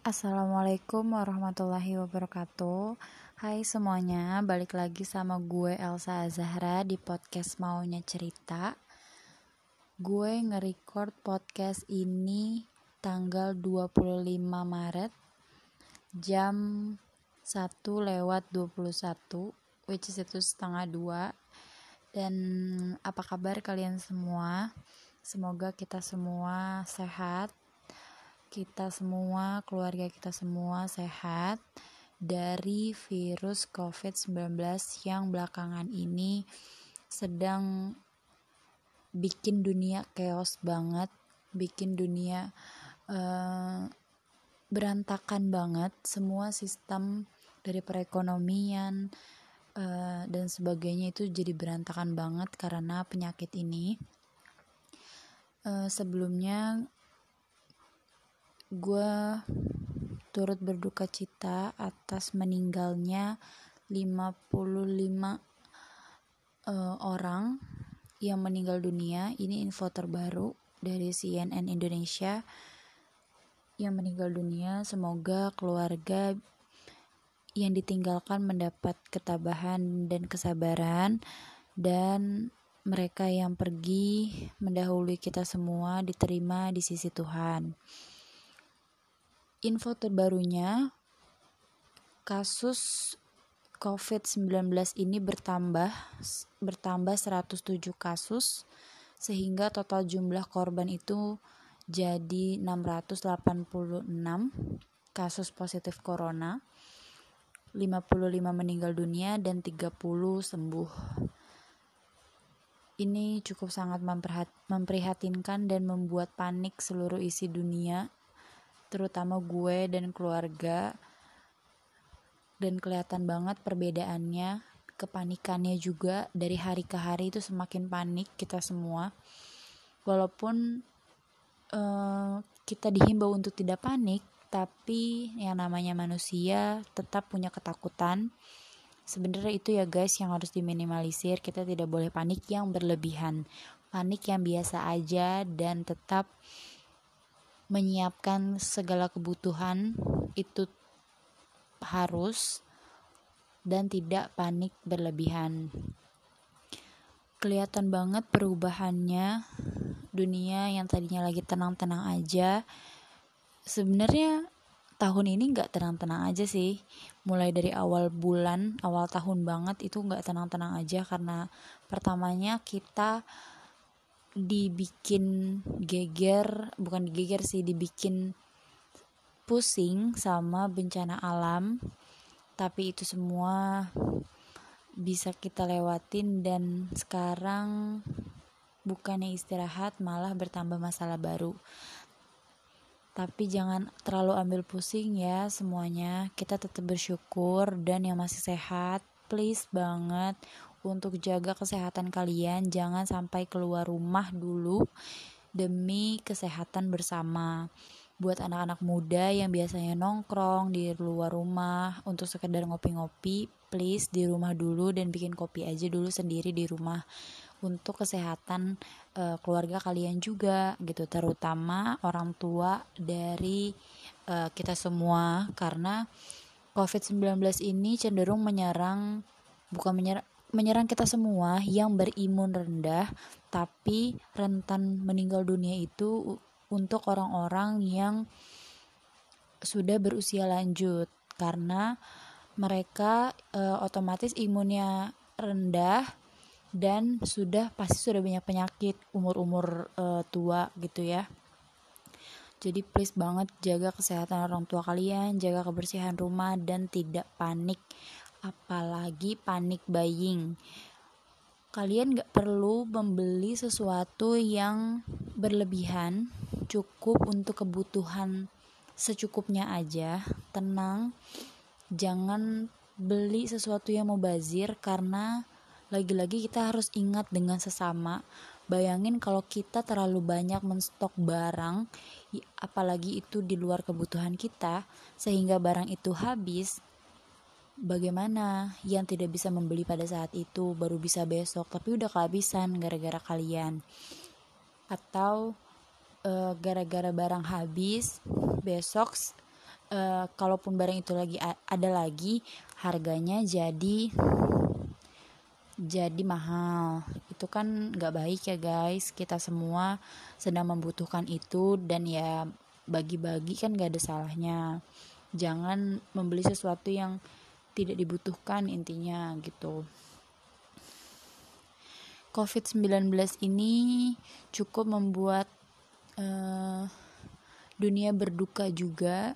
Assalamualaikum warahmatullahi wabarakatuh. Hai semuanya, balik lagi sama gue Elsa Azahra di podcast Maunya Cerita. Gue nge-record podcast ini tanggal 25 Maret jam 1 lewat 21 which is itu setengah 2 dan apa kabar kalian semua? Semoga kita semua sehat kita semua, keluarga kita semua sehat dari virus COVID-19 yang belakangan ini sedang bikin dunia chaos banget, bikin dunia uh, berantakan banget, semua sistem dari perekonomian uh, dan sebagainya itu jadi berantakan banget karena penyakit ini. Uh, sebelumnya gue turut berduka cita atas meninggalnya 55 uh, eh, orang yang meninggal dunia. Ini info terbaru dari CNN Indonesia yang meninggal dunia. Semoga keluarga yang ditinggalkan mendapat ketabahan dan kesabaran dan mereka yang pergi mendahului kita semua diterima di sisi Tuhan info terbarunya kasus COVID-19 ini bertambah bertambah 107 kasus sehingga total jumlah korban itu jadi 686 kasus positif corona 55 meninggal dunia dan 30 sembuh. Ini cukup sangat memprihatinkan dan membuat panik seluruh isi dunia terutama gue dan keluarga dan kelihatan banget perbedaannya kepanikannya juga dari hari ke hari itu semakin panik kita semua. Walaupun uh, kita dihimbau untuk tidak panik tapi yang namanya manusia tetap punya ketakutan. Sebenarnya itu ya guys yang harus diminimalisir kita tidak boleh panik yang berlebihan. Panik yang biasa aja dan tetap menyiapkan segala kebutuhan itu harus dan tidak panik berlebihan. Kelihatan banget perubahannya dunia yang tadinya lagi tenang-tenang aja. Sebenarnya tahun ini nggak tenang-tenang aja sih. Mulai dari awal bulan, awal tahun banget itu nggak tenang-tenang aja karena pertamanya kita dibikin geger bukan digeger sih dibikin pusing sama bencana alam. Tapi itu semua bisa kita lewatin dan sekarang bukannya istirahat malah bertambah masalah baru. Tapi jangan terlalu ambil pusing ya semuanya. Kita tetap bersyukur dan yang masih sehat please banget untuk jaga kesehatan kalian. Jangan sampai keluar rumah dulu demi kesehatan bersama. Buat anak-anak muda yang biasanya nongkrong di luar rumah untuk sekedar ngopi-ngopi please di rumah dulu dan bikin kopi aja dulu sendiri di rumah untuk kesehatan uh, keluarga kalian juga gitu terutama orang tua dari uh, kita semua. Karena COVID-19 ini cenderung menyerang bukan menyerang menyerang kita semua yang berimun rendah, tapi rentan meninggal dunia itu untuk orang-orang yang sudah berusia lanjut karena mereka e, otomatis imunnya rendah dan sudah pasti sudah banyak penyakit umur-umur e, tua gitu ya. Jadi please banget jaga kesehatan orang tua kalian, jaga kebersihan rumah dan tidak panik apalagi panik buying. Kalian gak perlu membeli sesuatu yang berlebihan cukup untuk kebutuhan secukupnya aja. Tenang jangan beli sesuatu yang mubazir karena lagi-lagi kita harus ingat dengan sesama. Bayangin kalau kita terlalu banyak menstok barang apalagi itu di luar kebutuhan kita sehingga barang itu habis bagaimana yang tidak bisa membeli pada saat itu baru bisa besok tapi udah kehabisan gara-gara kalian. Atau eh, gara-gara barang habis besok uh, kalaupun barang itu lagi ada lagi harganya jadi jadi mahal. Itu kan nggak baik ya guys. Kita semua sedang membutuhkan itu dan ya bagi-bagi kan gak ada salahnya. Jangan membeli sesuatu yang tidak dibutuhkan intinya gitu COVID-19 ini cukup membuat uh, dunia berduka juga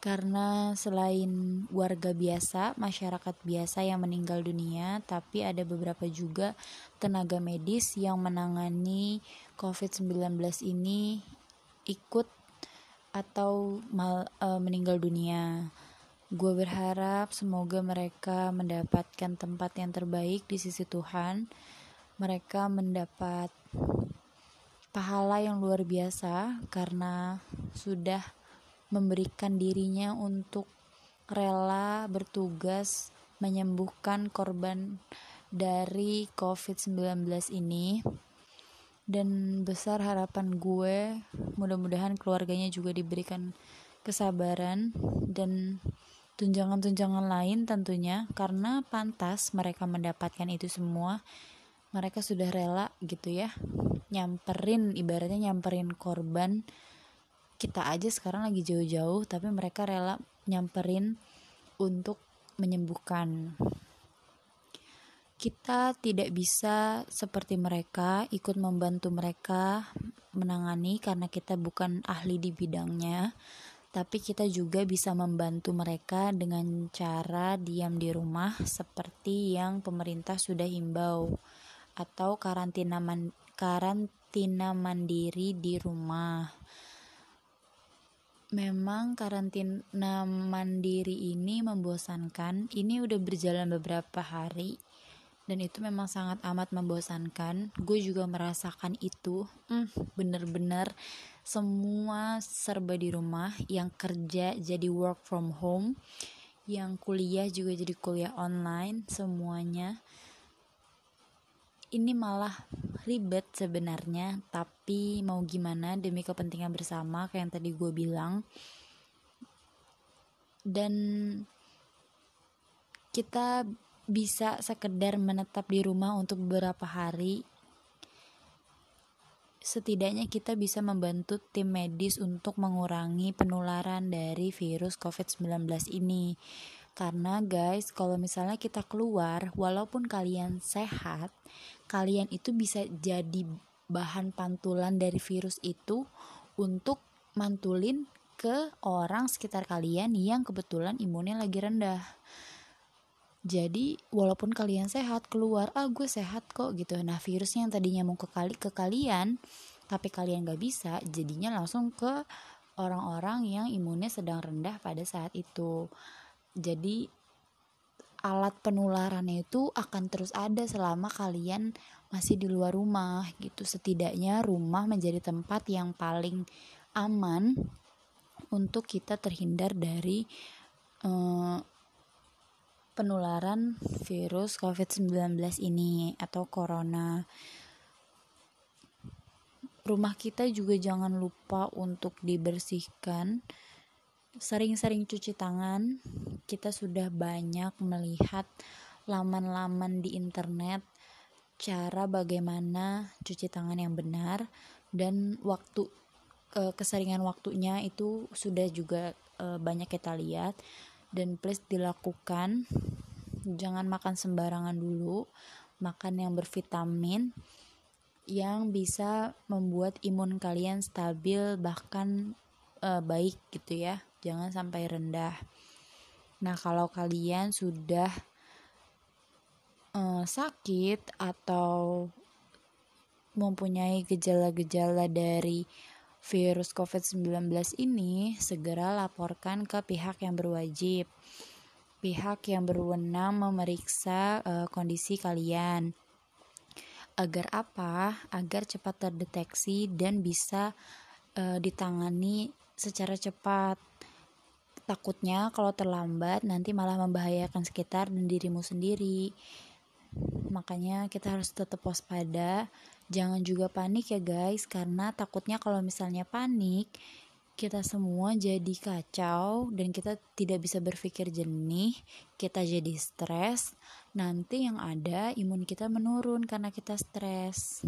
karena selain warga biasa, masyarakat biasa yang meninggal dunia, tapi ada beberapa juga tenaga medis yang menangani COVID-19 ini ikut atau mal, uh, meninggal dunia. Gue berharap semoga mereka mendapatkan tempat yang terbaik di sisi Tuhan. Mereka mendapat pahala yang luar biasa karena sudah memberikan dirinya untuk rela bertugas menyembuhkan korban dari COVID-19 ini dan besar harapan gue mudah-mudahan keluarganya juga diberikan kesabaran dan tunjangan-tunjangan lain tentunya karena pantas mereka mendapatkan itu semua mereka sudah rela gitu ya nyamperin ibaratnya nyamperin korban. Kita aja sekarang lagi jauh-jauh tapi mereka rela nyamperin untuk menyembuhkan. Kita tidak bisa seperti mereka ikut membantu mereka menangani karena kita bukan ahli di bidangnya tapi kita juga bisa membantu mereka dengan cara diam di rumah seperti yang pemerintah sudah himbau atau karantina man karantina mandiri di rumah Memang karantina mandiri ini membosankan. Ini udah berjalan beberapa hari dan itu memang sangat amat membosankan. Gue juga merasakan itu. Hmm, bener-bener semua serba di rumah. Yang kerja jadi work from home, yang kuliah juga jadi kuliah online, semuanya ini malah ribet sebenarnya tapi mau gimana demi kepentingan bersama kayak yang tadi gue bilang dan kita bisa sekedar menetap di rumah untuk beberapa hari setidaknya kita bisa membantu tim medis untuk mengurangi penularan dari virus COVID-19 ini. Karena guys, kalau misalnya kita keluar, walaupun kalian sehat, kalian itu bisa jadi bahan pantulan dari virus itu untuk mantulin ke orang sekitar kalian yang kebetulan imunnya lagi rendah. Jadi walaupun kalian sehat keluar, ah gue sehat kok gitu. Nah virusnya yang tadinya mau ke kali ke kalian, tapi kalian gak bisa, jadinya langsung ke orang-orang yang imunnya sedang rendah pada saat itu jadi alat penularannya itu akan terus ada selama kalian masih di luar rumah gitu setidaknya rumah menjadi tempat yang paling aman untuk kita terhindar dari uh, penularan virus COVID-19 ini atau corona. Rumah kita juga jangan lupa untuk dibersihkan. Sering-sering cuci tangan, kita sudah banyak melihat laman-laman di internet cara bagaimana cuci tangan yang benar dan waktu keseringan waktunya itu sudah juga e, banyak kita lihat dan please dilakukan. Jangan makan sembarangan dulu. Makan yang bervitamin yang bisa membuat imun kalian stabil bahkan e, baik gitu ya. Jangan sampai rendah. Nah, kalau kalian sudah uh, sakit atau mempunyai gejala-gejala dari virus COVID-19 ini, segera laporkan ke pihak yang berwajib. Pihak yang berwenang memeriksa uh, kondisi kalian. Agar apa? Agar cepat terdeteksi dan bisa uh, ditangani secara cepat Takutnya kalau terlambat nanti malah membahayakan sekitar dan dirimu sendiri. Makanya kita harus tetap waspada. Jangan juga panik ya guys, karena takutnya kalau misalnya panik, kita semua jadi kacau dan kita tidak bisa berpikir jernih, kita jadi stres, nanti yang ada imun kita menurun karena kita stres.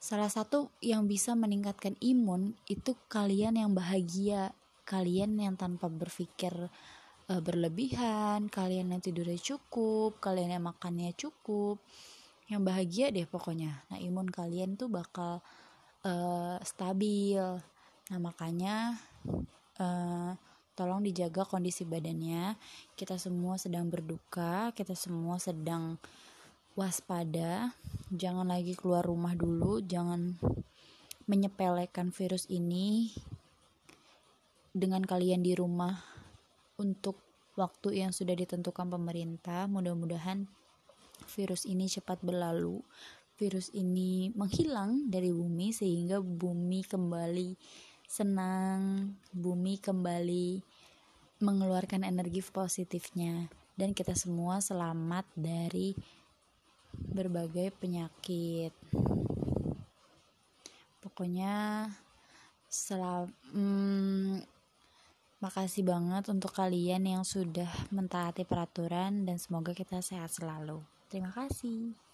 Salah satu yang bisa meningkatkan imun itu kalian yang bahagia, kalian yang tanpa berpikir uh, berlebihan, kalian yang tidurnya cukup, kalian yang makannya cukup, yang bahagia deh pokoknya. Nah, imun kalian tuh bakal uh, stabil Nah, makanya uh, tolong dijaga kondisi badannya. Kita semua sedang berduka, kita semua sedang waspada. Jangan lagi keluar rumah dulu, jangan menyepelekan virus ini dengan kalian di rumah untuk waktu yang sudah ditentukan pemerintah. Mudah-mudahan virus ini cepat berlalu. Virus ini menghilang dari bumi sehingga bumi kembali senang bumi kembali mengeluarkan energi positifnya dan kita semua selamat dari berbagai penyakit. Pokoknya selam hmm, makasih banget untuk kalian yang sudah mentaati peraturan dan semoga kita sehat selalu. Terima kasih.